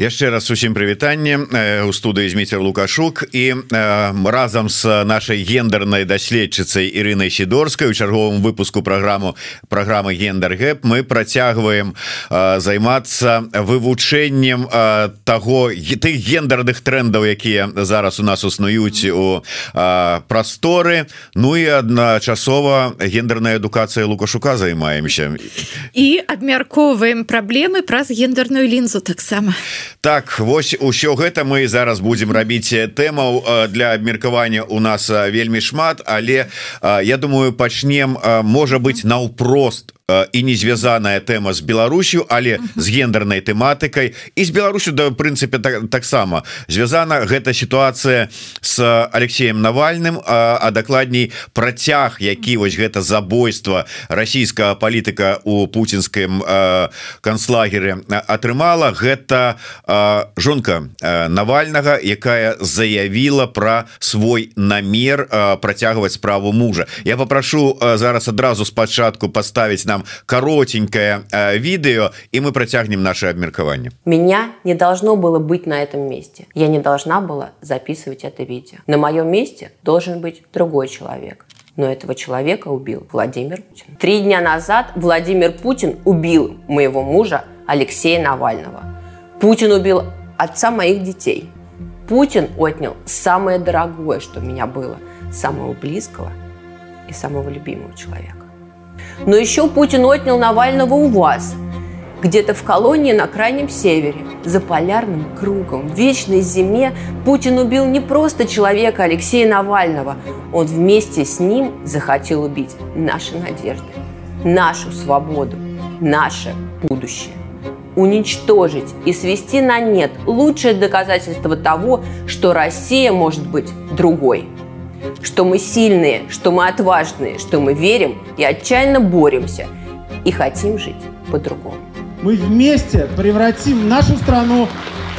яшчэ раз усім прывітанне у студыі зміцер лукашук і разам з нашай гендернай даследчыцай Ірынай сідорскай у чарговым выпуску праграму праграмы гендер гэп мы працягваем займацца вывучэннем таго тых гендерных трендаў якія зараз у нас уснуюць у прасторы. Ну і адначасова гендерная адукацыя лукашука займаемся. І абмяркоўваем праблемы праз гендерную лінзу таксама так вось усё гэта мы зараз будем рабіць тэмаў для абмеркавання. У нас вельмі шмат але я думаю пачнем можа быть наўпрост і не звязаная тэма з Беларусю але з гендернай тэматыкай. І з Беларусю да прынцыпе таксама так звязана гэта сітуацыя с Алексеем навальным а, а дакладней працяг які вось гэта забойства расійскага палітыка у пуцінскім канцлагеры атрымала. Гэта жонка навальнага якая заявіла про свой намер працягваць справу мужа. Я попрошу зараз адразу спачатку поставить нам коротенькое э, видео и мы протягнем наше обмеркование меня не должно было быть на этом месте я не должна была записывать это видео на моем месте должен быть другой человек но этого человека убил Владимир Путин. Три дня назад Владимир Путин убил моего мужа Алексея Навального. Путин убил отца моих детей. Путин отнял самое дорогое, что у меня было, самого близкого и самого любимого человека. Но еще Путин отнял Навального у вас, где-то в колонии на крайнем севере, за полярным кругом, в вечной зиме Путин убил не просто человека Алексея Навального, он вместе с ним захотел убить наши надежды, нашу свободу, наше будущее. Уничтожить и свести на нет лучшее доказательство того, что Россия может быть другой – что мы сильные, что мы отважные, что мы верим и отчаянно боремся и хотим жить по-другому. Мы вместе превратим нашу страну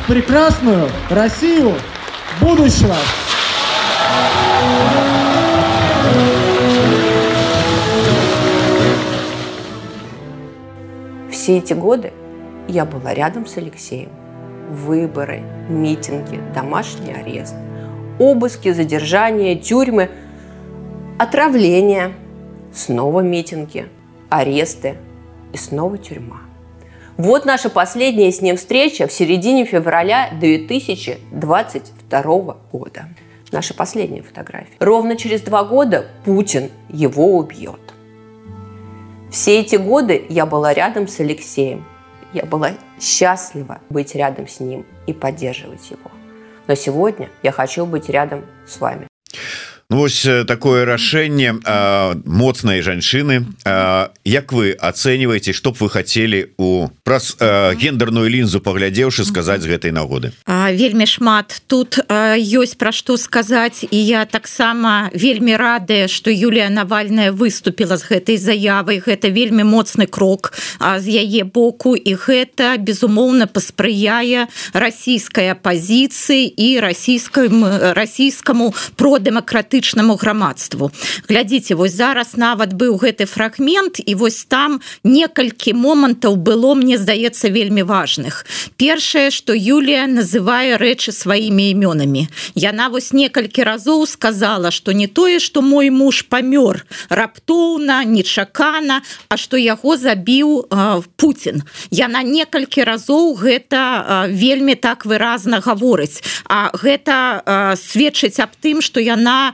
в прекрасную Россию будущего. Все эти годы я была рядом с Алексеем. Выборы, митинги, домашний арест – обыски, задержания, тюрьмы, отравления, снова митинги, аресты и снова тюрьма. Вот наша последняя с ним встреча в середине февраля 2022 года. Наша последняя фотография. Ровно через два года Путин его убьет. Все эти годы я была рядом с Алексеем. Я была счастлива быть рядом с ним и поддерживать его. Но сегодня я хочу быть рядом с вами. Вось такое рашэнне моцнай жанчыны. Як вы ацэньваеце што б вы хацелі у праз гендерную лінзу паглядзеўшы сказаць гэтай нагоды? Вельмі шмат. Тут ёсць пра што сказаць і я таксама вельмі радая што Юлія навальная выступила з гэтай заявай. Гэта вельмі моцны крок з яе боку. І гэта безумоўна паспрыяе расійскай апозіцыі і расійскай расійскаму продэмакратычнаму палітычнаму грамадству. Глядзіце вось зараз нават быў гэты фрагмент і вось там некалькі момантаў было мне здаецца вельмі важных. Першае что Юлія называе рэчы сваімі імёнамі. Яна вось некалькі разоў сказала что не тое что мой муж памёр раптоўна нечакана а что яго забіў Путін яна некалькі разоў гэта а, вельмі так выразна гаворыць. А гэта а, сведчыць аб тым что яна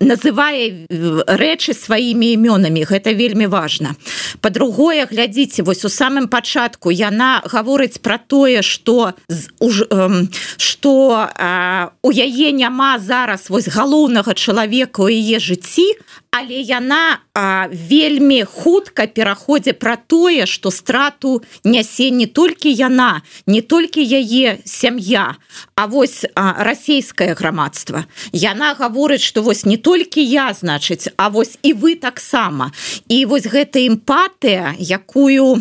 называе рэчы сваімі імёнамі. Гэта вельмі важна. По-другое глядзіце вось у самым пачатку яна гаворыць про тое что что у яе няма зараз вось галоўнага чалавека у яе жыцці але яна а, вельмі хутка пераходзе пра тое что страту нясе не толькі яна не толькі яе сям'я а вось расійскае грамадства. Яна гаворыць что вось не толькі я значыць а вось і вы таксама. І вось гэта эмпатыя якую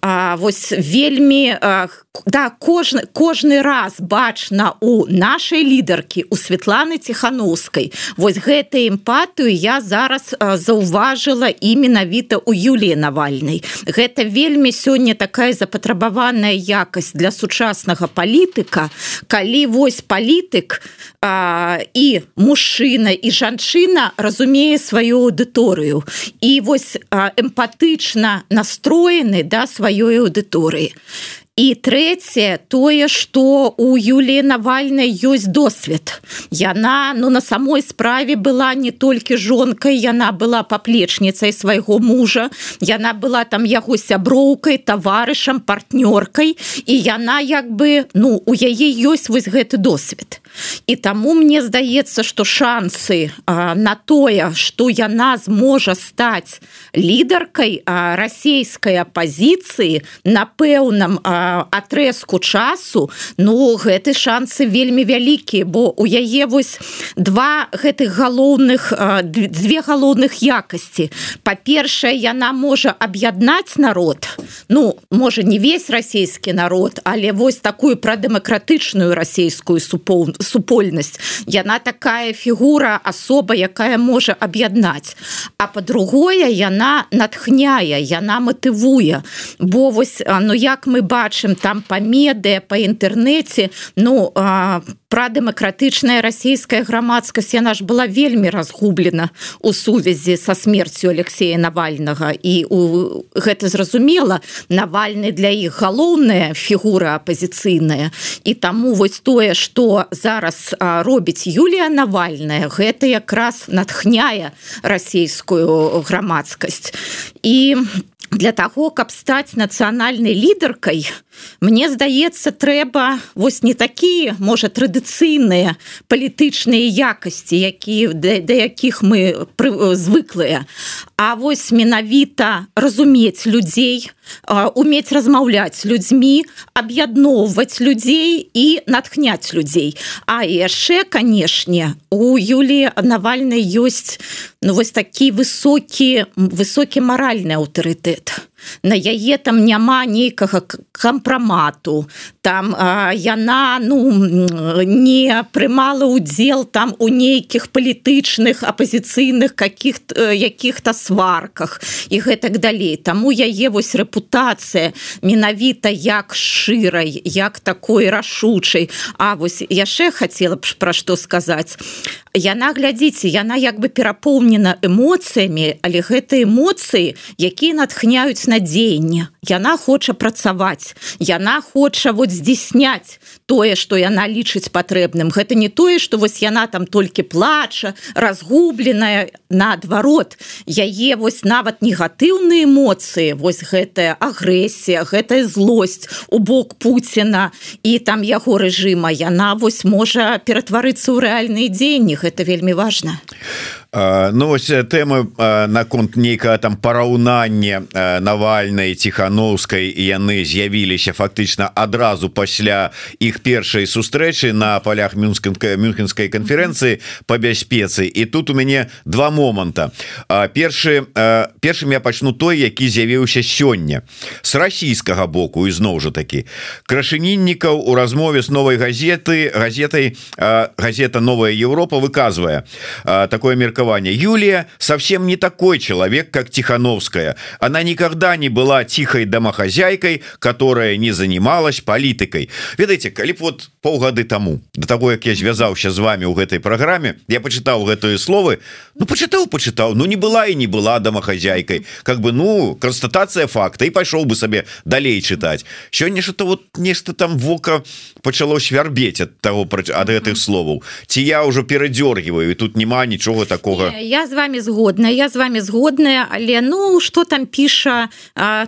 а, вось вельмі а, да кожны кожны раз бачна у нашай лідаркі у Светланы ціхановскай. Вось гэтай эмпатыю я зараз заўважыла і менавіта у Юліі навальнай. Гэта вельмі сёння такая запатрабаваная якасць для сучаснага палітыка калі вось палітык і мужчына і жанчына разумее сваю аўдыторыю і вось эмпатычна настроены да сваёй аўдыторыі трэцяе тое что у Юліі навальнай ёсць досвед яна ну на самой справе была не толькі жонкай яна была паплечніцай свайго мужа яна была там яго сяброўкай таварышам партнёркай і яна як бы ну у яе ёсць вось гэты досвед і таму мне здаецца что шансы на тое что яна зможа стаць лідаркай расійскай апозіцыі на пэўным атрезку часу ну гэты шансы вельмі вялікія бо у яе вось два гэтых галоўных две галоўных якасці. Па-першае яна можа аб'яднаць народ ну можа не весь расійскі народ але вось такую прадэмакратычную расійскую супоў супольнасць. Яна такая фігура асоба якая можа аб'яднаць. А по-другое яна натхняе яна матывуе. Бо вось ну як мы бачым там па медыя па інтэрнэце ну пра дэмакратычная расійская грамадскасць яна ж была вельмі разгублена у сувязі са смерцю Алексея навальнага. І у гэта зразумела навальны для іх галоўная фігура апозіцыйная і таму вось тое что зараз робіць Юлія навальная гэта якраз натхняе расійскую грамадскасць. І для таго каб стаць нацыянальнай лідаркай мне здаецца трэба вось не такія можа традыцыйныя палітычныя якасці якія да, да якіх мы звыклыя А вось менавіта разумець людзей уметь размаўляць людзьмі аб'ядноўваць людзей і натхняць людзей. А яшчэ канешне у Юлі навальнай ёсць ну вось такі высокі высокі маральны аўтарытэт на яе там няма нейкага кампрамату. Там а, яна ну не прымала удзел там у нейкіх палітычных апозіцыйных каких э, якіх-то сварках і гэтак далей. Таму яе вось рэпутацыя менавіта як шчырай як такой рашучай. А вось яшчэ хотела б пра што сказаць. Яна глядзіце яна як бы перапоўнена эмоцыямі але гэта эмоцыі якія натхняюць на дзеянне. Яна хоча працаваць яна хоча вот здзейсняць тое что яна лічыць патрэбным. Гэта не тое что вось яна там толькі плача разгубленая наадварот яе вось нават негатыўныя эмоцыі вось гэтая агрэсія гэтая злость у бок Пуціна і там яго рэжыма яна вось можа ператварыцца ў рэальныя дзеянні. Гэта вельмі важна Ну вось тэмы наконт нейкага там параўнання навальнай ціхановскай і яны з'явіліся фактычна адразу пасля іх першай сустрэчы на полях мюнсканка мюнхенскай канферэнцыі по бяспецы. І тут у мяне два моманта. Першы першым я пачну той які з'явіўся сёння. С расійскага боку ізноў жа такі. Крашыніннікаў у размове з новой газеты газетай газета новая Европа выказвае такое мерка меркования Юлия совсем не такой человек как Тихановская. Она никогда не была тихой домохозяйкой которая не занималась политикой. Ведаете калі вот полгоды тому до того как я звязаўся з вами у гэтай программе я почитал гэтые словы ну почитал почитал. Ну не была и не была домохозяйкой. Как бы ну констатация факта. И пошел бы себе далей читать. Сёння что-то вот нешта там вока почало свярбеть от того от гэтых словаў. Ці я уже перадергиваю и тут няма нічога такого. Я з вами згодна я з вами згодная але ну что там піша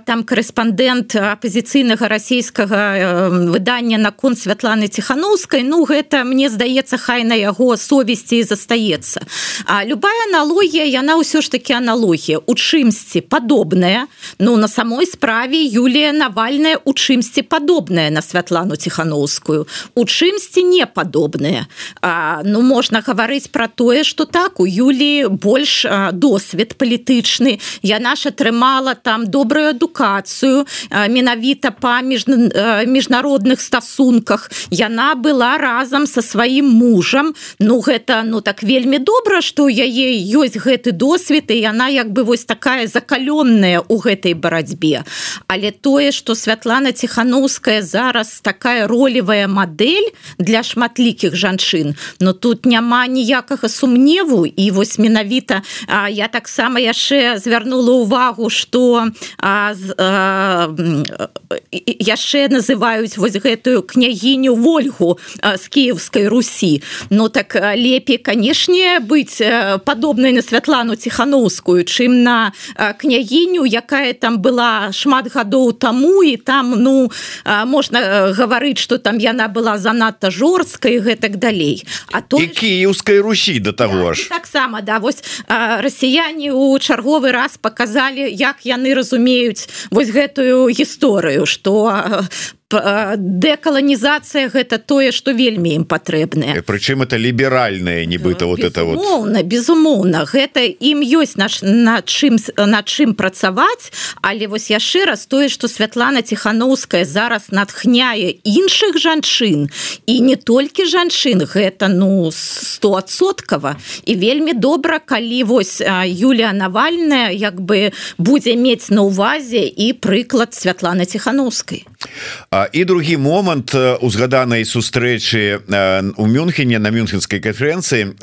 там корэспондент апозіцыйнага расійскага выдання наконт Святланы ціхановскай ну гэта мне здаецца хай на яго совесці застаецца А любая аналогія яна ўсё ж таки аналогія у чымсьці падобная ну на самой справе Юлія навальная у чымсьці падобная на Святлану ціхановскую у чымсьці не падобная ну можна гаварыць про тое что так у Юлі Юлі больш досвед палітычны яна ж атрымала там добрую адукацыю менавіта па між міжнародных стасунках яна была разам со сваім мужам Ну гэта ну так вельмі добра что яе ёсць гэты досвед і яна як бы вось такая закаленная у гэтай барацьбе. Але тое что Святлана тихохановская зараз такая ролевая модель для шматлікіх жанчын но тут няма ніякага сумневу. І вось менавіта я таксама яшчэ звярнула увагу что яшчэ называюць вось гэтую княгіню ольгу з кіевскай Русі Ну так лепей канешне быць падобнай на святлану ціхановскую чым на княгіню якая там была шмат гадоў таму і там ну можна гаварыць что там яна была занадта жорсткай гэтак далей. А то кіевскай Русі до того ж. таксама да. Вось расіяне у чарговы раз показалі як яны разумеюць вось гэтую гісторыю что дэкаланізацыя гэта тое что вельмі ім патрэбнае прычым это ліберальная нібыта вот это вот. безумоўна гэта ім ёсць наш на чым на чым працаваць але вось яшчэ раз тое что Святлана тихохановская зараз натхняе іншых жанчын. І не толькі жанчын гэта ну стосоткава і вельмі добра калі вось Юлія навальная як бы будзе мець на увазе і прыклад Святланы тихохановскай а і другі момант узгаданай сустрэчы у мюнхене на мюнхенской канферэнцыі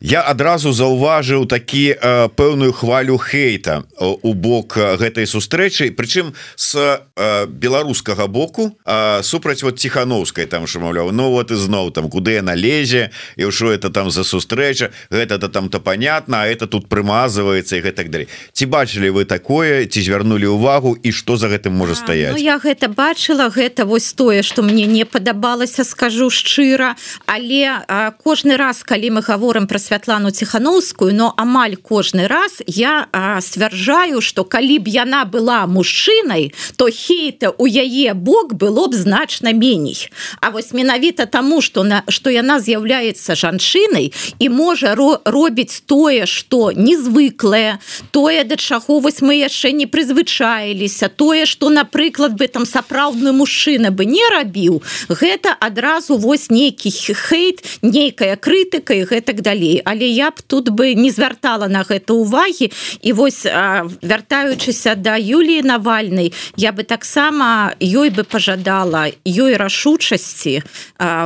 я адразу заўважыў такі пэўную хвалю хейта у бок гэтай сустрэчы прычым с беларускага боку супраць вот тихохановскай там що маўляў Ну вот ізноў там куды яна лезе і ўжо это там за сустрэча гэта-то там-то понятно это тут прымазваецца і гэтак далей. Ці бачылі вы такое ці звярнулі увагу і что за гэтым можа стаять ну, я гэта бачыла гэта вось тое что мне не падабалася скажу шчыра. Але а, кожны раз калі мы говорим про святлану тихохановскую но амаль кожны раз я сцвярджаю что калі б яна была мужчынай то хейта у яе бок было б значна меней. А вось менавіта тому что на что яна з'яўляецца жанчынай і можа ро, робіць тое что незвыклае тое да чаго вось мы яшчэ не прызвычаіліся тое что напрыклад бы там сапраўдны мужчына бы не рабіў гэта адразу вось нейкі хейт нейкая крытыка і гэтак далей. Але я б тут бы не звяртала на гэта увагі і вось вяртаючыся да Юліі навальнай я бы таксама ёй бы пожадала ёй рашучасці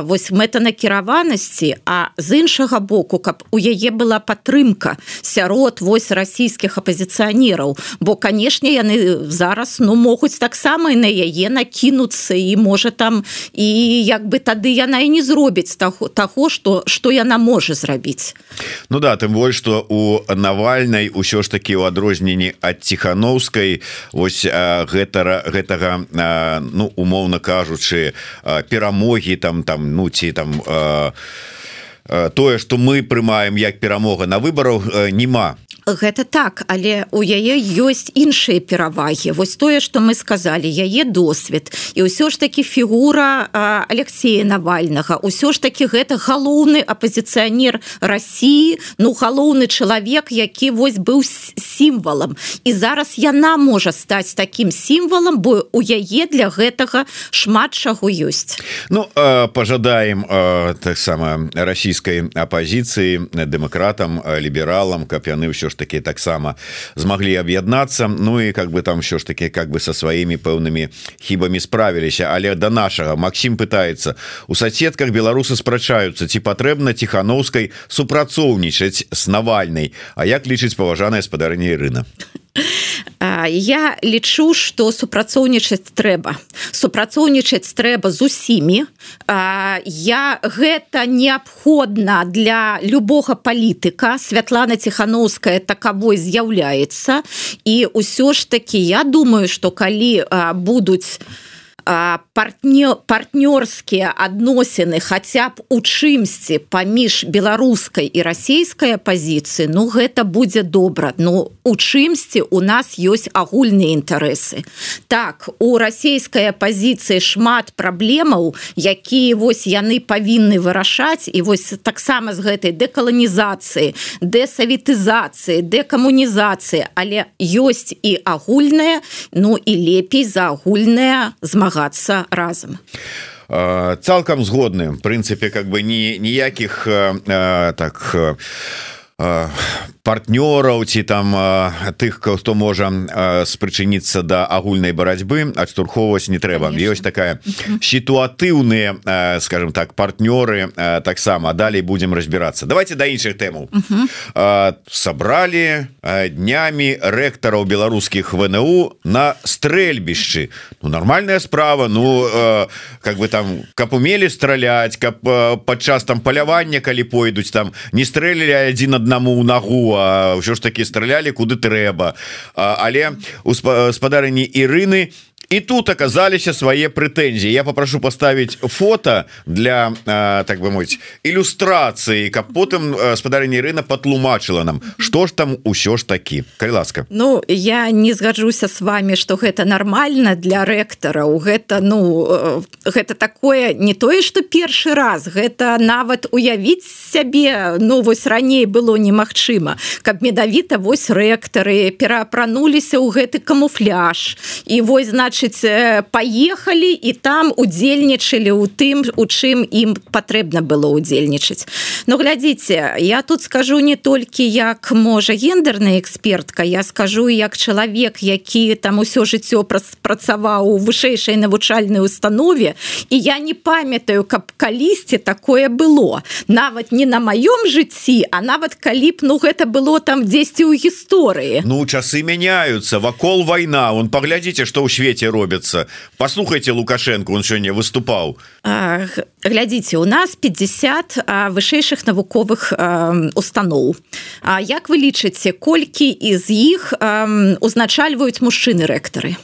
вось мэтанакіраванасці. А з іншага боку каб у яе была падтрымка сярод вось расійскіх апозіцыянераў бо канешне яны зараз ну могуць таксама і на яе накінуцца і можа там і як бы тады яна і не зробіць таго таго что что яна можа зрабіць Ну да тым больш что у навальнай усё ж таки у адрозненні ад ціхановскай ось гэта гэтага ну умоўна кажучы перамогі там там ну ці там тое что мы прымаем як перамога на выбарах няма. Гэта так але у яе ёсць іншыя перавагі. Вось тое что мы сказали яе досвед. І ўсё ж таки фігура Алексея навальнага. Ўсё ж таки гэта галоўны апозіцыянер Росіі ну галоўны чалавек які вось быў сімвалам. І зараз яна можа стаць таким сімвалам бо у яе для гэтага шмат чаго ёсць. Ну пожадаем таксама расійскай апозіцыі дэмакратам лібералам каб яны ўсё ж таки таксама змаглі аб'яднацца Ну і как бы там все ж таки как бы со сваімі пэўнымі хібамі справіліся але до нашага Макссім пытается. У соседках беларусы спрачаюцца ці патрэбна тихохановскай супрацоўнічаць с навальнай А як лічыць паважаная спадарня Ірына я лічу что супрацоўнічаць трэба. Супрацоўнічаць трэба з усімі. Я гэта неабходна для любога палітыка. Святлана тихохановская такавой з'яўляецца. І ўсё ж таки я думаю что калі будуць партнё партнёрскія адносіны хаця б у чымсьці паміж беларускай і расійскай апозіцыі Ну гэта будзе добра. Ну у чымсьці у нас ёсць агульныя інтарэсы. Так у расійскай апозіцыі шмат праблемаў якія вось яны павінны вырашаць і вось таксама з гэтай дэкаланізацыі дэсавітызацыі дэкамунізацыі. Але ёсць і агульная Ну і лепей за агульная змагацца разам цалкам згодны прынцыпе как бы ні ніякіх так партнёраў ці там тых хто можа спрычыніцца да агульнай барацьбы адштурхоўваць не трэба. Ёсць такая сітуатыўныя скажем так партнёры таксама. Далей будем разбірацца. Давайте да іншых тэмаў. Сабралі днямі рэктараў беларускіх ВНУ на стрэльбішчы. Ну нормальная справа. Ну как бы там каб умелі страляць каб падчас там палявання калі пойдуць там не стрэлілі адзін аднаму ў нагу ўсё ж таки стралялі куды трэба. Але у спадарыні Ірыны і тут оказаліся свае прэтэнзіі Я попрошу поставить фото для так бы мовіць ілюстрацыі каб потым спадарыні рына патлумачыла нам что ж там усё ж такі калі ласка Ну я не згаджуся с вами что гэта нормально для рэктараў гэта ну гэта такое не тое что першы раз. Гэта нават уявіць сябе Ну вось раней было немагчыма. Каб медавіта вось рэктары пераапрануліся ў гэты камуфляж. І вось значит значыць паехалі і там удзельнічалі ў тым у чым ім патрэбна было удзельнічаць но глядзіце я тут скажу не толькі як можа гендерная экспертка я скажу як чалавек які там усё жыццё працаваў у вышэйшай навучальнай установе. І я не памятаю каб калісьці такое было. Нават не на маём жыцці а нават калі б ну гэта было там дзесьці ў гісторыі. Ну часы мяняются вакол вайна. Он паглядзіце что ў свеце робіцца послухайте лукашенко он сёння выступаў глядзіце у нас 50 вышэйшых навуковых устаноў Як вы лічыце колькі из іх узначальваюць мужчыны рэктары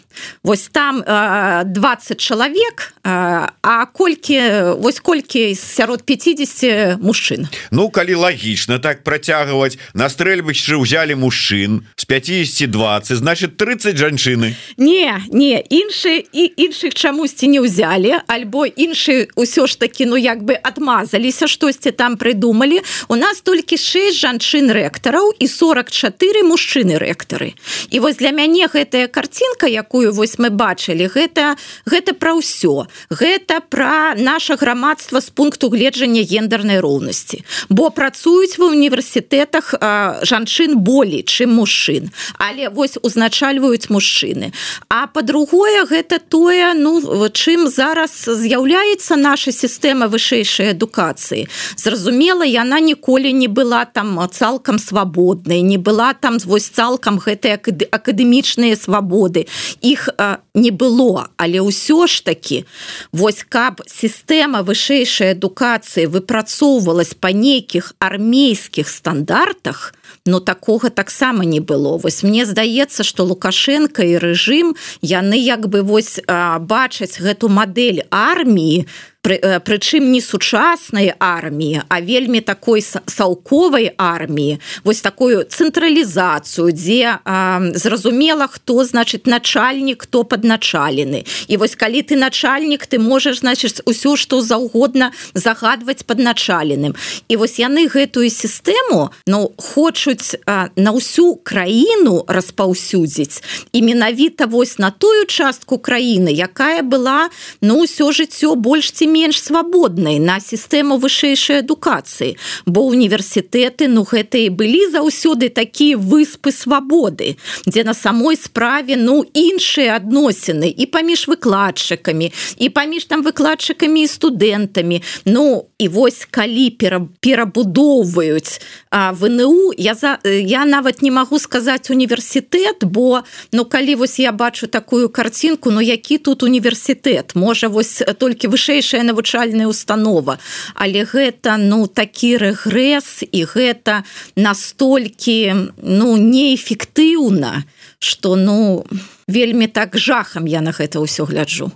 Вось там 20 чалавек А колькі вось колькі сярод 50 мужчын Ну калі лагічна так працягваць на стрэльбышчы ўзялі мужчын з 50 20 значит 30 жанчыны. Не не іншыя і іншых чамусьці не ўзялі альбо іншыя ўсё ж таки ну як бы адмазаліся штосьці там прыдумалі. У нас толькі 6 жанчын рэктараў і 44 мужчыны рэктары. І вось для мяне гэтая карцінка якую вось мы бачылі гэта гэта пра ўсё. Гэта пра наше грамадства з пункту гледжання гендернай роўнасці. Бо працуюць ва універсітэтах жанчын болей чым мужчын. Але вось узначальваюць мужчыны. А по-другому другое гэта тое ну чым зараз з'яўляецца наша сістэма вышэйшай адукацыі. Зразумела яна ніколі не была там цалкам свабоднай не была там вось цалкам гэтай акадэмічныя свабоды. Іх не было але ўсё ж таки вось каб сістэма вышэйшай адукацыі выпрацоўвалась па нейкіх армейскіх стандартах но такога таксама не было. Вось мне здаецца что лукашенко і рэжым яны як бы вось бачаць гэту мадэль арміі прычым не сучаснай арміі а вельмі такой салковай арміі. Вось такую цэнтралізацыю дзе а, зразумела хто значит начальнік хто падначалены. І вось калі ты начальнік ты можаш значыць усё што заўгодна загадваць падначаленым. І вось яны гэтую сістэму ну хочуць а, на ўсю краіну распаўсюдзіць. І менавіта вось на тую частку краіны якая была ну ўсё жыццё больш ці менш свабоднай на сістэму вышэйшай адукацыі бо універсітэты ну гэта і былі заўсёды такія выспы свабоды дзе на самой справе ну іншыя адносіны і паміж выкладчыкамі і паміж там выкладчыкамі і студэнтамі. Ну і вось калі перабудоўваюць ВНУ я за я нават не магу сказаць універсітэт бо ну калі вось я бачу такую карцінку Ну які тут універсітэт? Можа вось толькі вышэйшая вышэйшая навучальная установа. Але гэта ну такі рэгрэс і гэта настолькі ну неэфектыўна что ну вельмі так жахам я на гэта ўсё гляджу.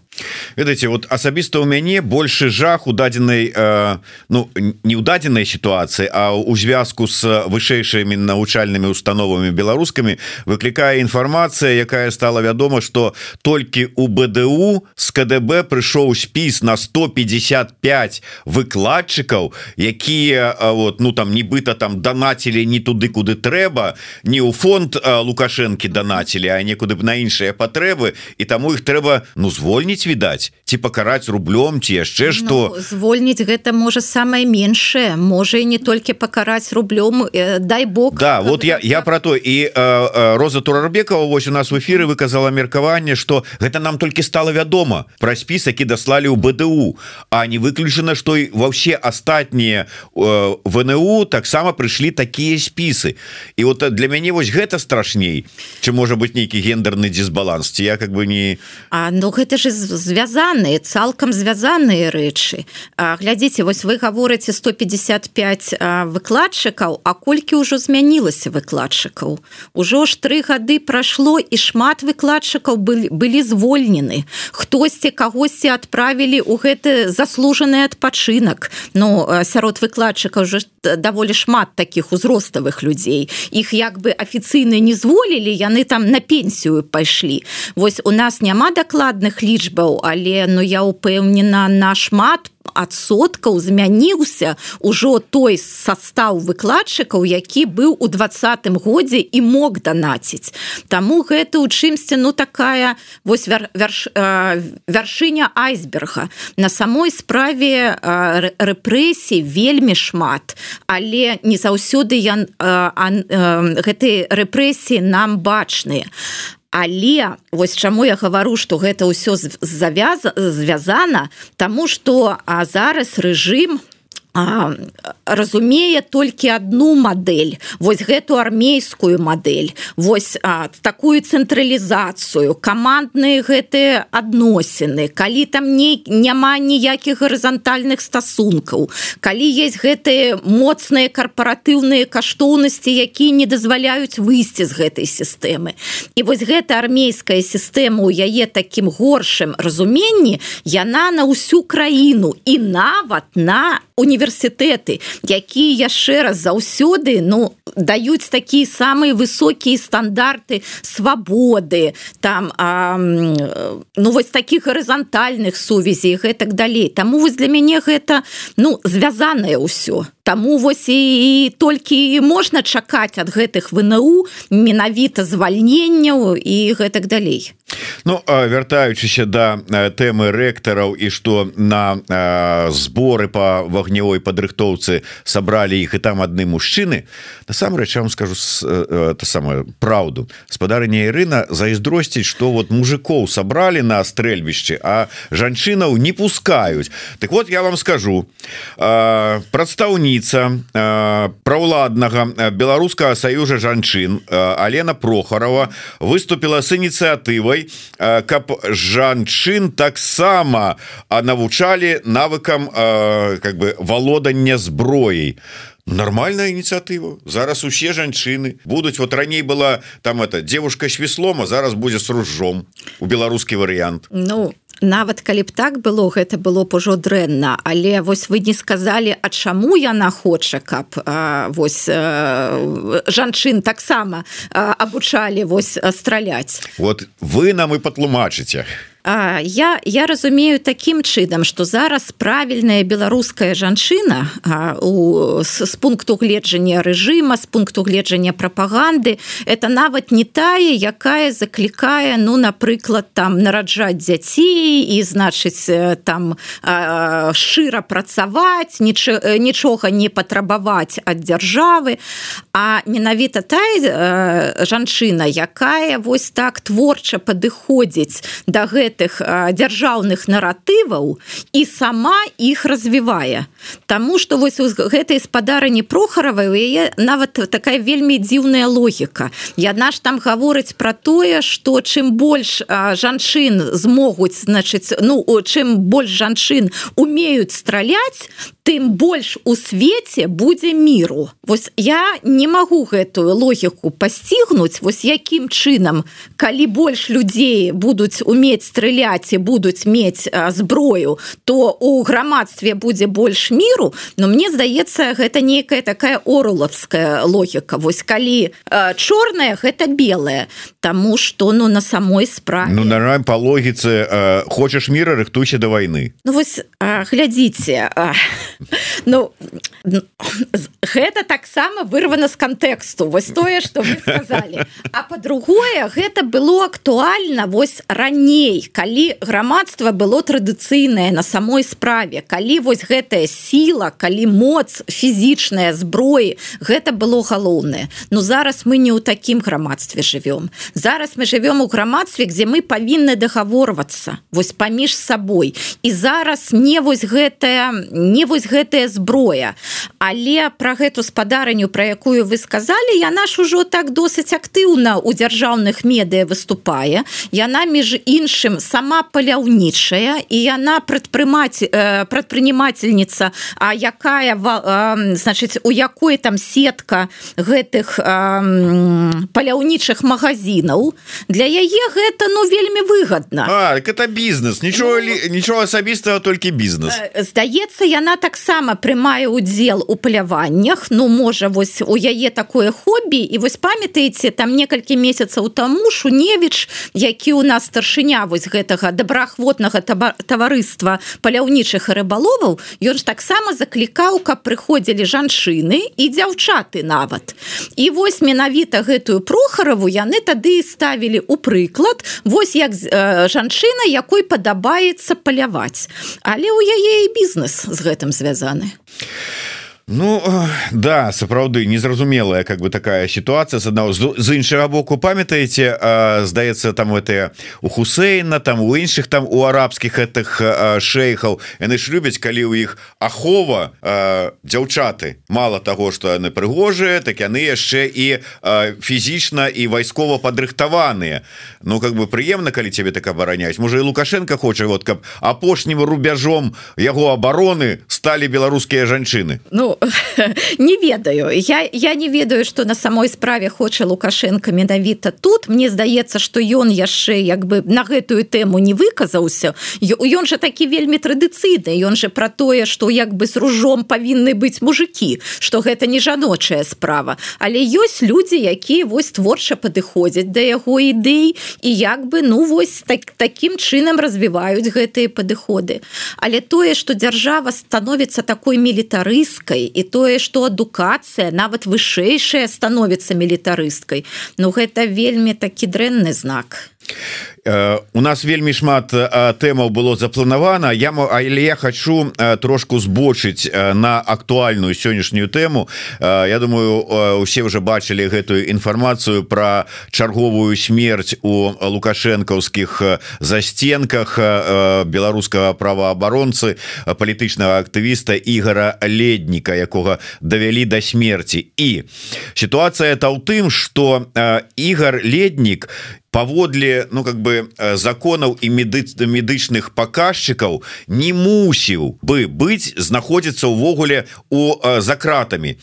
Ведаеце вот асабіста у мяне больше жах у дадзенай э, ну не ў дадзенай сітуацыі а у звязку с вышэйшымі навучальнымі установамі беларускамі выклікае інфармацыя якая стала вядома что толькі у БДУ с КДБ прыйшоў спіс на 155 выкладчыкаў якія вот ну там нібыта там данацілі не туды куды трэба не ў фонд лукашэнкі данацілі а некуды б на іншыя патрэбы і таму іх трэба ну звольніць відаць ці пакараць рублём ці яшчэ что ну, звольніць гэта можа самае меншае можа і не толькі пакараць рублём э, дай бог. Да вот я я про то. І э, э, Роза турарбекова вось у нас в эфиры выказала меркаванне что гэта нам толькі стало вядома. Про спіс які даслалі ў БДУ а не выключана что і ва ўсе астатнія э, ВНУ таксама прыйшлі такія спісы. І вот для мяне вось гэта страшней чым можа быть нейкі гендерны дисбаланс? Я как бы не А ну гэта же звязаныя цалкам звязаныя рэчы глядзіце вось вы гаворыце 155 выкладчыкаў а колькі ўжо змянілася выкладчыкаў ужо ж тры гады прайшло і шмат выкладчыкаў былі былі звольнены хтосьці кагосьці адправілі ў гэты заслужаны адпачынак но сярод выкладчыкаў уже даволі шмат таких узроставых людзей іх як бы афіцыйна не зволілі яны там на пенсію пайшлі Вось у нас няма дакладных лічбаў але ну я упэўнена нашмат адсоткаў змяніўся ўжо той состав выкладчыкаў які быў у двадцатым годзе і мог данаціць. Таму гэта у чымсьці ну такая вось вер, верш, э, вяршыня айсберга. На самой справе э, рэпрэсій вельмі шмат але не заўсёды я э, э, гэтай рэпрэсіі нам бачныя але вось чаму я гавару что гэта ўсё завяза звязана? Тому что а зараз рэжым у а, разумее толькі одну модель вось гэту армейскую модель вось а, такую цэнтралізацыю камандныя гэтыя адносіны. Калі там не няма ніякіх гарызантальных стасункаў калі есть гэтыя моцныя карпаратыўныя каштоўнасці якія не дазваляюць выйсці з гэтай сістэмы. І вось гэта армейская сістэма у яе таким горшым разуменні яна на ўсю краіну і нават на універсітэты якія яшчэ раз заўсёды ну даюць такія самыя высокія стандарты свабоды там а, ну вось таких гарызантальных сувязей гэтак далей таму вось для мяне гэта ну звязанае ўсё Таму вось і, і толькі можна чакаць ад гэтых ВНУ менавіта звальненняў і гэтак далей. Ну вяртаючыся да тэмы рэктараў і што на зборы по вагнявой падрыхтоўцы сабралі іх і там адны мужчыны насамрэч вам скажу та самую праўду спадарня Ірына зайздросціць што вот мужикоў сабралі на стрэльбішчы а жанчынаў не пускаюць Так вот я вам скажу. Прадстаўніца праўладнага беларускага саюза жанчын Алена прохарова выступила с ініцыятывай справай каб жанчын таксама навучалі навыкам как бы валодання зброяй нормальная ініцыятыва зараз усе жанчыны будуць. Вот раней была там это девушка свеслома зараз будзе с ружом у беларускі варыянт Ну нават калі б так было гэта было б ужо дрэнна. Але вось вы не сказалі а чаму яна хоча каб а, вось а, жанчын таксама абучалі вось страляць? Вот вы нам і патлумачыце а А, я я разумею таким чынам что зараз правільная беларуская жанчына а, у с, с пункту гледжання рэжыма з пункту гледжання прапаганды это нават не тая якая заклікае ну напрыклад там нараджаць дзяцей і значыць там а, шчыра працаваць ніч, нічога не патрабаваць ад дзяржавы. А менавіта тая жанчына якая вось так творча падыходзіць да гэта гэтых дзяржаўных наратываў і сама іх развівае. Таму что вось гэтай спадарыні прохаравай у яе нават такая вельмі дзіўная логіка. Яна ж там гаворыць про тое что чым больш жанчын змогуць значыць ну чым больш жанчын умеюць страляць тым больш у свеце будзе міру. Вось я не магу гэтую логіку пасцігнуць вось якім чынам калі больш людзей будуць уметь страляць і будуць мець зброю то у грамадстве будзе больш міру. Но мне здаецца гэта некая такая орулавская логіка. Вось калі чорная гэта белая Таму что ну на самой справе. Ну нараем по логіцы хочаш мира рыхтуйся до войны Ну вось глядзіце Ну гэта таксама вырвана з кантэксту. Вось тое что вы сказали а по-другое гэта было актуальна вось раней калі грамадства было традыцыйнае на самой справе калі вось гэтая сила калі моц фізічная зброі гэта было галоўнае. Но зараз мы не ў такім грамадстве живвем зараз мы живвем у грамадстве где мы павінны дагаворвацца вось паміж сабой. І зараз не вось гэтая не вось гэтая зброя. Але про гэту спадарню про якую вы сказали я наш ужо так досыць актыўна у дзяржаўных медыа выступае. Яна між іншым сама паляўнічая і яна прадпрымаць э, прадпрынімательніца А якая э, значыць у якой там сетка гэтых э, паляўнічых магазинаў для яе гэта ну вельмі выгодна так это бізнес нічого ну, нічого асабістага толькі бізнес здаецца яна таксама прымае удзел у паляваннях. Ну можа вось у яе такое хобі. І вось памятаеце там некалькі месяцаў таму шуневич які у нас старшыня вось гэтага добраахвотнага таварыства паляўнічых рыбаловаў ён ж таксама заклікаў каб прыходзілі жанчыны і дзяўчаты нават. І вось менавіта гэтую прохараву яны тады ставілі у прыклад. Вось як э, жанчына якой падабаецца паляваць. Але у яе і бізнес з гэтым звязаны а Ну да сапраўды незразумелая как бы такая ситуация. З одного з іншага боку памятаеце здаецца там это у Хусейна там у іншых там у арабскіх этих шейхаў яны ж любяць калі у іх ахова дзяўчаты. Мало того что яны прыгожыя так яны яшчэ і фізічна і вайскова падрыхтаваныя. Ну как бы прыемна калі тебе так абараняюць. Можа і лукашенко хоча вот каб апошнім рубяжом яго абароны сталі беларускія жанчыны. Ну не ведаю. Я я не ведаю что на самой справе хоча лукашенко менавіта тут. Мне здаецца что ён яшчэ як бы на гэтую тэму не выказаўся. Ён же такі вельмі традыцыйны ён же про тое что як бы с ружом павінны быць мужики что гэта не жаночая справа. Але ёсць люди якія вось творча падыходзяць да яго ідэй і як бы ну вось так таким чынам развіваюць гэтыя падыходы. Але тое что дзяржава становіцца такой мілітарыскай і тое что адукацыя нават вышэйшая становіцца мілітарысткай. Ну гэта вельмі такі дрэнны знак у нас вельмі шмат тэмаў было запланавана. Я але я хочу трошку збочыць на актуальную сённяшнюю тэму. Я думаю усе уже бачылі гэтую інфармацыю про чарговую смерть у лукашэнкаўскіх засценках беларускага праваабаронцы палітычнага актывіста ігора ледніка якога давялі до смерти і сітуацыя это ў тым что ігор леднік паводле ну как бы э, законаў і меды медычных паказчыкаў не мусіў бы быць знаходзіцца ўвогуле у э, за кратамі.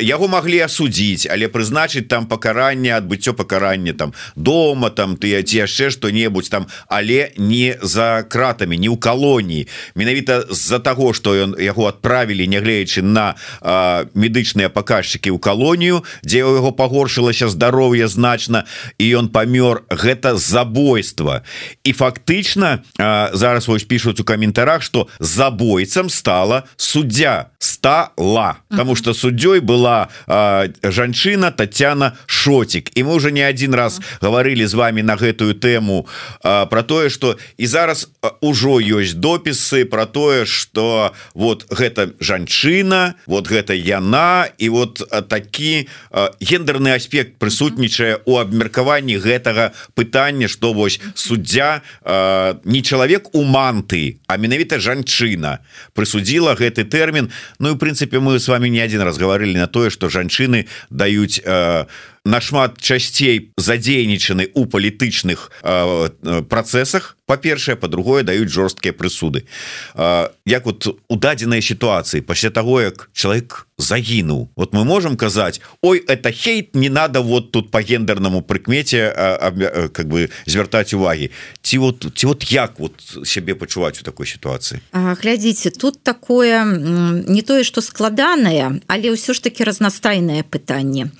Яго маглі асудзіць але прызначыць там пакаранне адбыццё пакарання там дома там ты ці яшчэ что-небудзь там але не за кратамі не ў калоніі. Менавіта з-за таго что ён яго адправілі нягледзячы на э, медычныя паказчыкі ў калонію дзе у яго пагоршылася здароўе значна і ён памёр гэта забойство і фактычна зараз вось пишутць у каментарах что забойцам стала суддзя. Стала. Потому что суддзёй была жанчына Татяна шотик. І мы уже не один раз говорили з вами на гэтую тэму про тое что і зараз ужо ёсць допісы про тое что вот гэта жанчына вот гэта яна і вот такі гендерны аспект прысутнічае у абмеркаванні гэтага пытанне что вось суддзя э, не чалавек у манты а менавіта жанчына прысудзіла гэты тэрмін. Ну і прынцыпе мы с вами не один раз гаварылі на тое что жанчыны даюць э, нашмат часцей задзейнічаны у палітычных працэсах. Па-першае па-другое даюць жорсткія прысуды. Як вот у дадзенай сітуацыі пасля того як чалавек загінуў вот мы можем казаць Ой это хейт не надо вот тут по гендернаму прыкмеце как бы звяртаць увагі ці вот ці вот як вот сябе пачуваць у такой сітуацыі? Глядзіце тут такое не тое что складанае але ўсё ж таки разнастайнае пытанне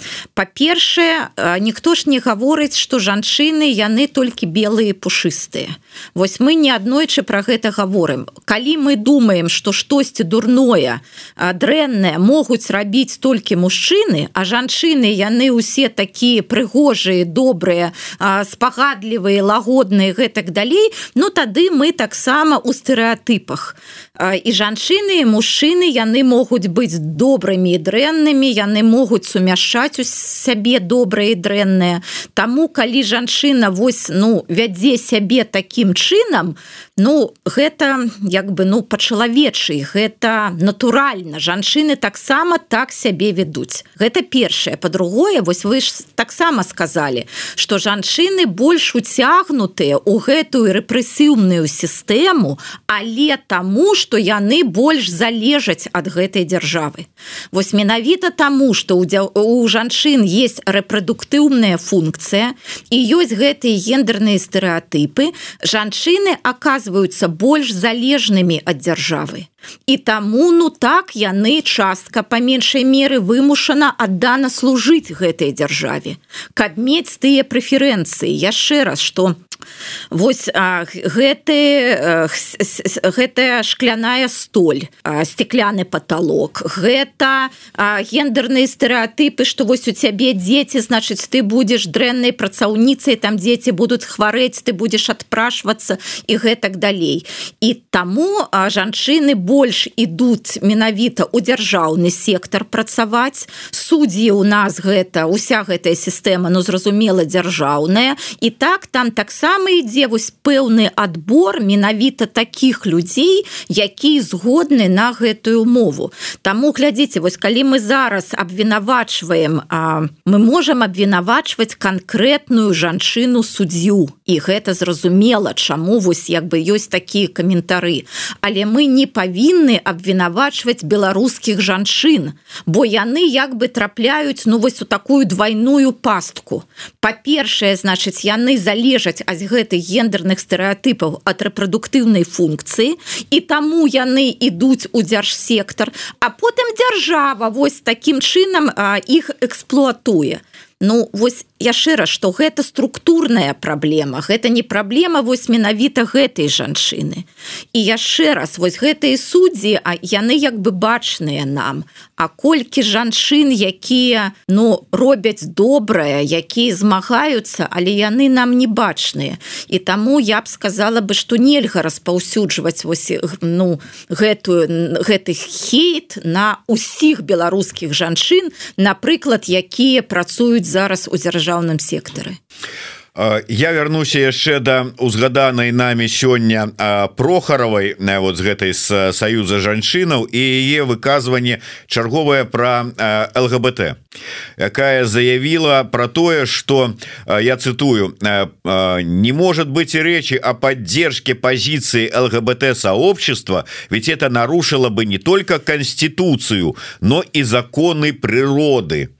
па-першае ніхто ж не гаворыць что жанчыны яны толькі белые пушыстыя. Вось мы не аднойчы про гэта гаворым. Калі мы думаем что штосьці дурное дрэннае могуць рабіць толькі мужчыны а жанчыны яны усе такія прыгожыя добрыя спагадлівыя лагодныя гэтак далей Ну тады мы таксама у стэеатыпах і жанчыны мужчыны яны могуць быць добрымі і дрэннымі яны могуць сумяшчаць у сябе добрыя і дрэнныя Таму калі жанчына вось ну вядзе сябе такі таким чынам ну гэта як бы ну па-чалавечы гэта натуральна. Жанчыны таксама так сябе вядуць гэта першае. По-другое вось вы ж таксама сказали что жанчыны больш уцягнутыя у гэтую рэпрэсіўную сістэму але таму что яны больш залежаць ад гэтай дзяржавы. Вось менавіта таму что у жанчын есть рэпрадуктыўная функцыя і ёсць гэтыя гендерныя стэеатыпы жанчыны оказываются больш залежнымі ад дзяржавы. І таму ну так яны частка па меншай меры вымушана аддана служыць гэтай дзяржаве. Каб мець тыя прэферэнцыі яшчэ раз что Вось гэты гэтая шкляная столь стекляны потолок гэта гендерныя стэеатыпы что вось у цябе дзеці значыць ты будешь дрэннай працаўніцай там дзеці будуць хварэць ты будешь адпрашвацца і гэтак далей. І таму жанчыны больш ідуць менавіта у дзяржаўны сектор працаваць. Суддзі у нас гэта уся гэтая сістэма ну зразумела дзяржаўная. І так там таксама таксама ідзе вось пэўны адбор менавіта таких людзей які згодны на гэтую мову. Таму глядзіце вось калі мы зараз абвінавачваем мы можем абвінавачваць канкрэтную жанчыну суддзю і гэта зразумела чаму вось як бы ёсць такія каментары. Але мы не павінны абвінавачваць беларускіх жанчын бо яны як бы трапляюць ну вось у такую двойную пастку. Па-першае значыць яны залежаць ад вось гэтых гендерных стэеатыпаў ад рэпрадуктыўнай функцыі і таму яны ідуць у дзяржсектар а потым дзяржава вось такім чынам іх эксплуатуе Ну вось яшчэ раз што гэта структурная праблема. Гэта не праблема вось менавіта гэтай жанчыны. І яшчэ раз вось гэтыя суддзі а яны як бы бачныя нам. А колькі жанчын якія ну робяць добрае якія змагаюцца але яны нам не бачныя. І таму я б сказала бы што нельга распаўсюджваць вось ну гэтую гэтых хейт на усіх беларускіх жанчын напрыклад якія працуюць зараз у дзяржаўным сектары я вярнуся яшчэ да узгаданай нами сёння прохаравай на вот з гэтай з саюза жанчынаў і яе выказванне чарговае про лгбт якая заявила про тое что я цитую не может быть и речи о поддержке позиции лгбт сообщества ведь это нарушило бы не только конституцию но и законы природы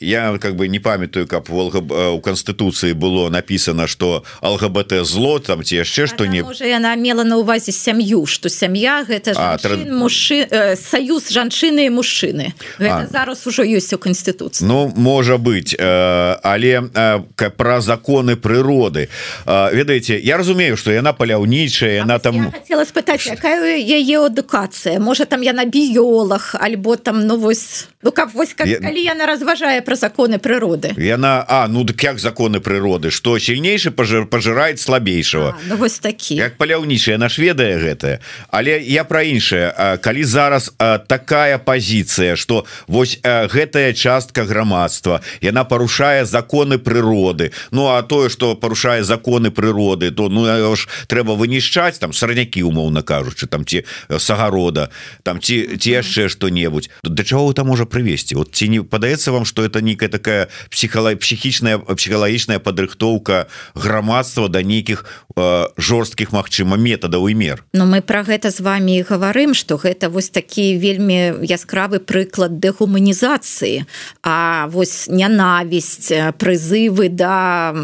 я как бы не памятаю как волга у конституции было написано что лгбт зло там те яшчэ что не уже она мела на увазе сям'ю что сям'я гэта жанчын, тр... мужчы э, союз жанчыны і мужчыны зараз уже ёсць у конституции. Ну можа быть э, але э, про законы природы. Э, ведаеце я разумею что яна паляўнічая она там хотела спытаць якая яе адукацыя? Можа там яна біолог альбо там ну вось ну как вось как, я... калі яна разважае про законы прыроды яна А ну дык як законы прыроды что сильнейшы пажир пожирает слабейшего ну, вось такі. Як паляўнічая наш ведае гэтае але я про іншае калі зараз такая позиция что вось гэтая частка грамадства яна парушае законы прыроды Ну а тое что парушае законы прыроды то ну ж трэба вынішчаць там сарнякі умоўна кажучы там ці сагарода там ці ці яшчэ что-небудзь да чаго там можа прывесці? Вот ці не падаецца вам что это некая такая психала психічная псіхалагічная падрыхтоўка грамадства да нейкіх э, жорсткіх Мачыма метадаў і мер? Но мы про гэта з вами гаварым что гэта вось такі вельмі яскравы прыклад дэгуманізацыі. А вось нянавісць прызывы да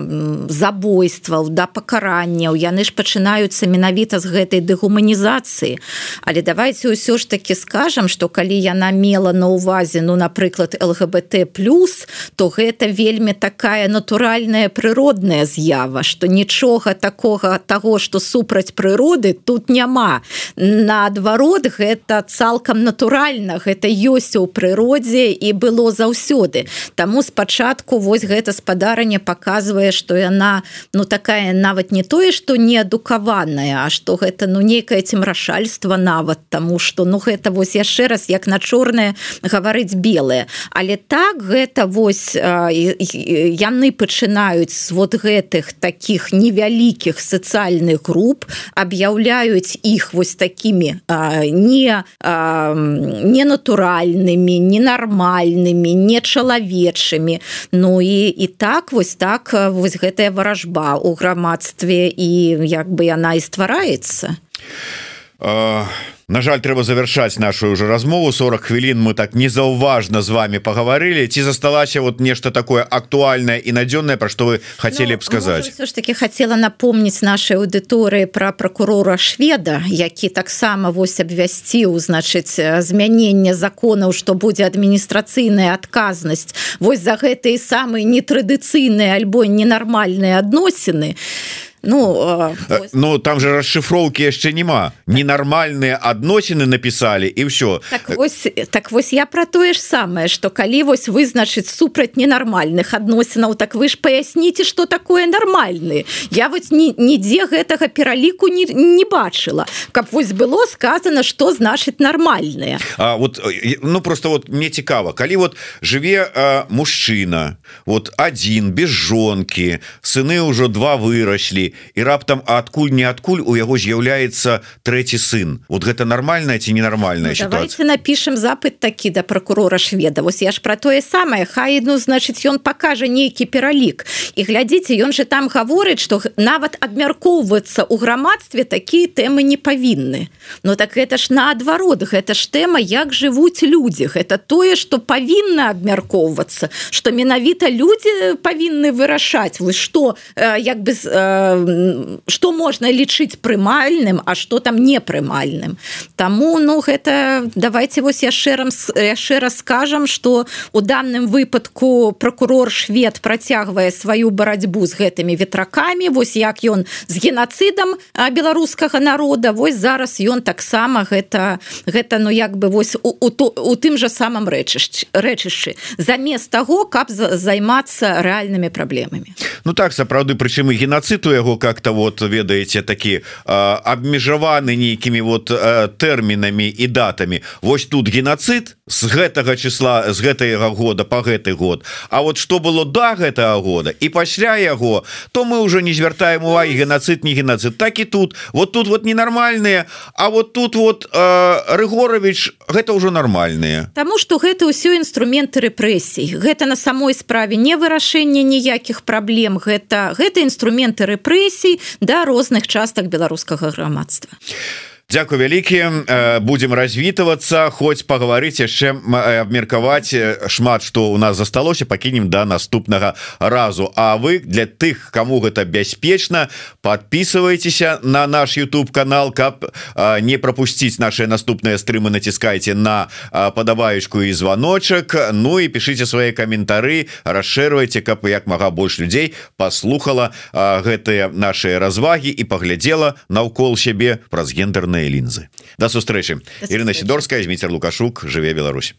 забойстваў да пакаранняў яны ж пачынаюцца менавіта з гэтай дэгуманізацыі. Але давайте ўсё ж таки скажем что калі яна мела на увазе ну напрыклад лгбт плюс то гэта вельмі такая натуральная прыродная з'ява что нічога такога того что супраць прыроды тут няма. Наадварот гэта цалкам натуральна гэта ёсць у прыродзе і было заўсёды. Таму спачатку вось гэта спадарня показывае что яна ну такая нават не тое что не адукаваная А что гэта ну некае цемрашальство нават тому что ну гэта вось яшчэ раз як на чорное гаварыць белое але так гэта вось яны пачынаюць вот гэтых таких невялікіх сацыяльных груп аб'яўляюць іх вось такими не ненатуральнымі ненармальнымі не чалавечымі. Ну і і так вось так вось гэтая варажба у грамадстве і як бы яна і ствараецца. А На жаль трэба завершаць нашу уже размову. 40 хвілін мы так незаўважна з вами поговорили ці засталася вот нешта такое актуальное і надзённое про что вы хотели б сказать все ж таки хотела напомнить нашей аудыторыі про прокурора шведа які таксама вось абвясціў значыць змянення законаў что будзе адміністрацыйная адказнасць. Вось за гэтые самые нетрадыцыйныя альбо ненармальные адносіны. то Ну э, Ну там же расшифроўки яшчэ няма ненармальные адносіны написали і все так вось, так вось я про тое ж самое что калі вось вызначыць супраць ненармальных адносінаў так вы ж поясніце что такое нармальны. Я вот нідзе гэтага пераліку не, не бачыла. Каб вось было сказано что значит нармальные А вот ну просто вот мне цікава калі вот жыве мужчына вот один без жонки сыны ўжо два выраслі і раптам адкуль не адкуль у яго з'яўляецца трэці сын? Вот гэта нормальная ці ненармальная ну, давайте напишем запыт такі да прокурора шведа. Вось я ж про тое самае. Хай ну значыць ён покажа нейкі пералік. І глядзіце ён же там гаворыць что нават абмяркоўвацца у грамадстве такія тэмы не павінны. Но так гэта ж наадварот. Гэта ж тэма як жывуць людзі. Это тое что павінна абмяркоўвацца что менавіта людзі павінны вырашаць. Вы что як бы что можна лічыць прымальным а что там непрымальным Таму ну гэта давайте вось яшчэ раз яшчэ раз скажам что у данным выпадку прокурор швед працягвае сваю барацьбу з гэтымі ветракамі вось як ён з геноцидам беларускага народа вось зараз ён таксама гэта гэта ну як бы вось у, у, у, тым же самом рэчышч рэчышчы. Замест того каб займацца рэальнымі праблемамі Ну так сапраўды прычым і геноцид у яго как-то вот ведаеце такі абмежаваны нейкімі вот тэрмінамі і датамі. Вось тут геноцид з гэтага числа з гэтага года по гэты год. А вот что было до да гэтага года і пасля яго то мы уже не звяртаем увагі геноцид не геноцид. Так і тут. Вот тут вот ненармальные А вот тут вот рыгорович гэта ўжо нормальные Таму что гэта ўсё інструменты рэпрэсій. Гэта на самой справе не вырашэнне ніякіх праблем гэта гэта інструменты рэпрэсій да розных частак беларускага грамадства. Дякую вялікі. Будем развітвацца. Хоць пагаварыць яшчэ абмеркаваць шмат што у нас засталося пакінем да наступнага разу. А вы для тых кому гэта бяспечна подписывайтеся на наш YouTube канал каб не пропусціць наши наступныя стрымы націскайте на падабаючку і званочак. Ну і пішыце свае каментары расшырвайце каб як мага больш людзей послухала гэтыя наши развагі і паглядзела наўкол сябе праз гендерныя лінзы да сустрэчы Ірына сидорская Зміцер лукашук. Жыве Беларусь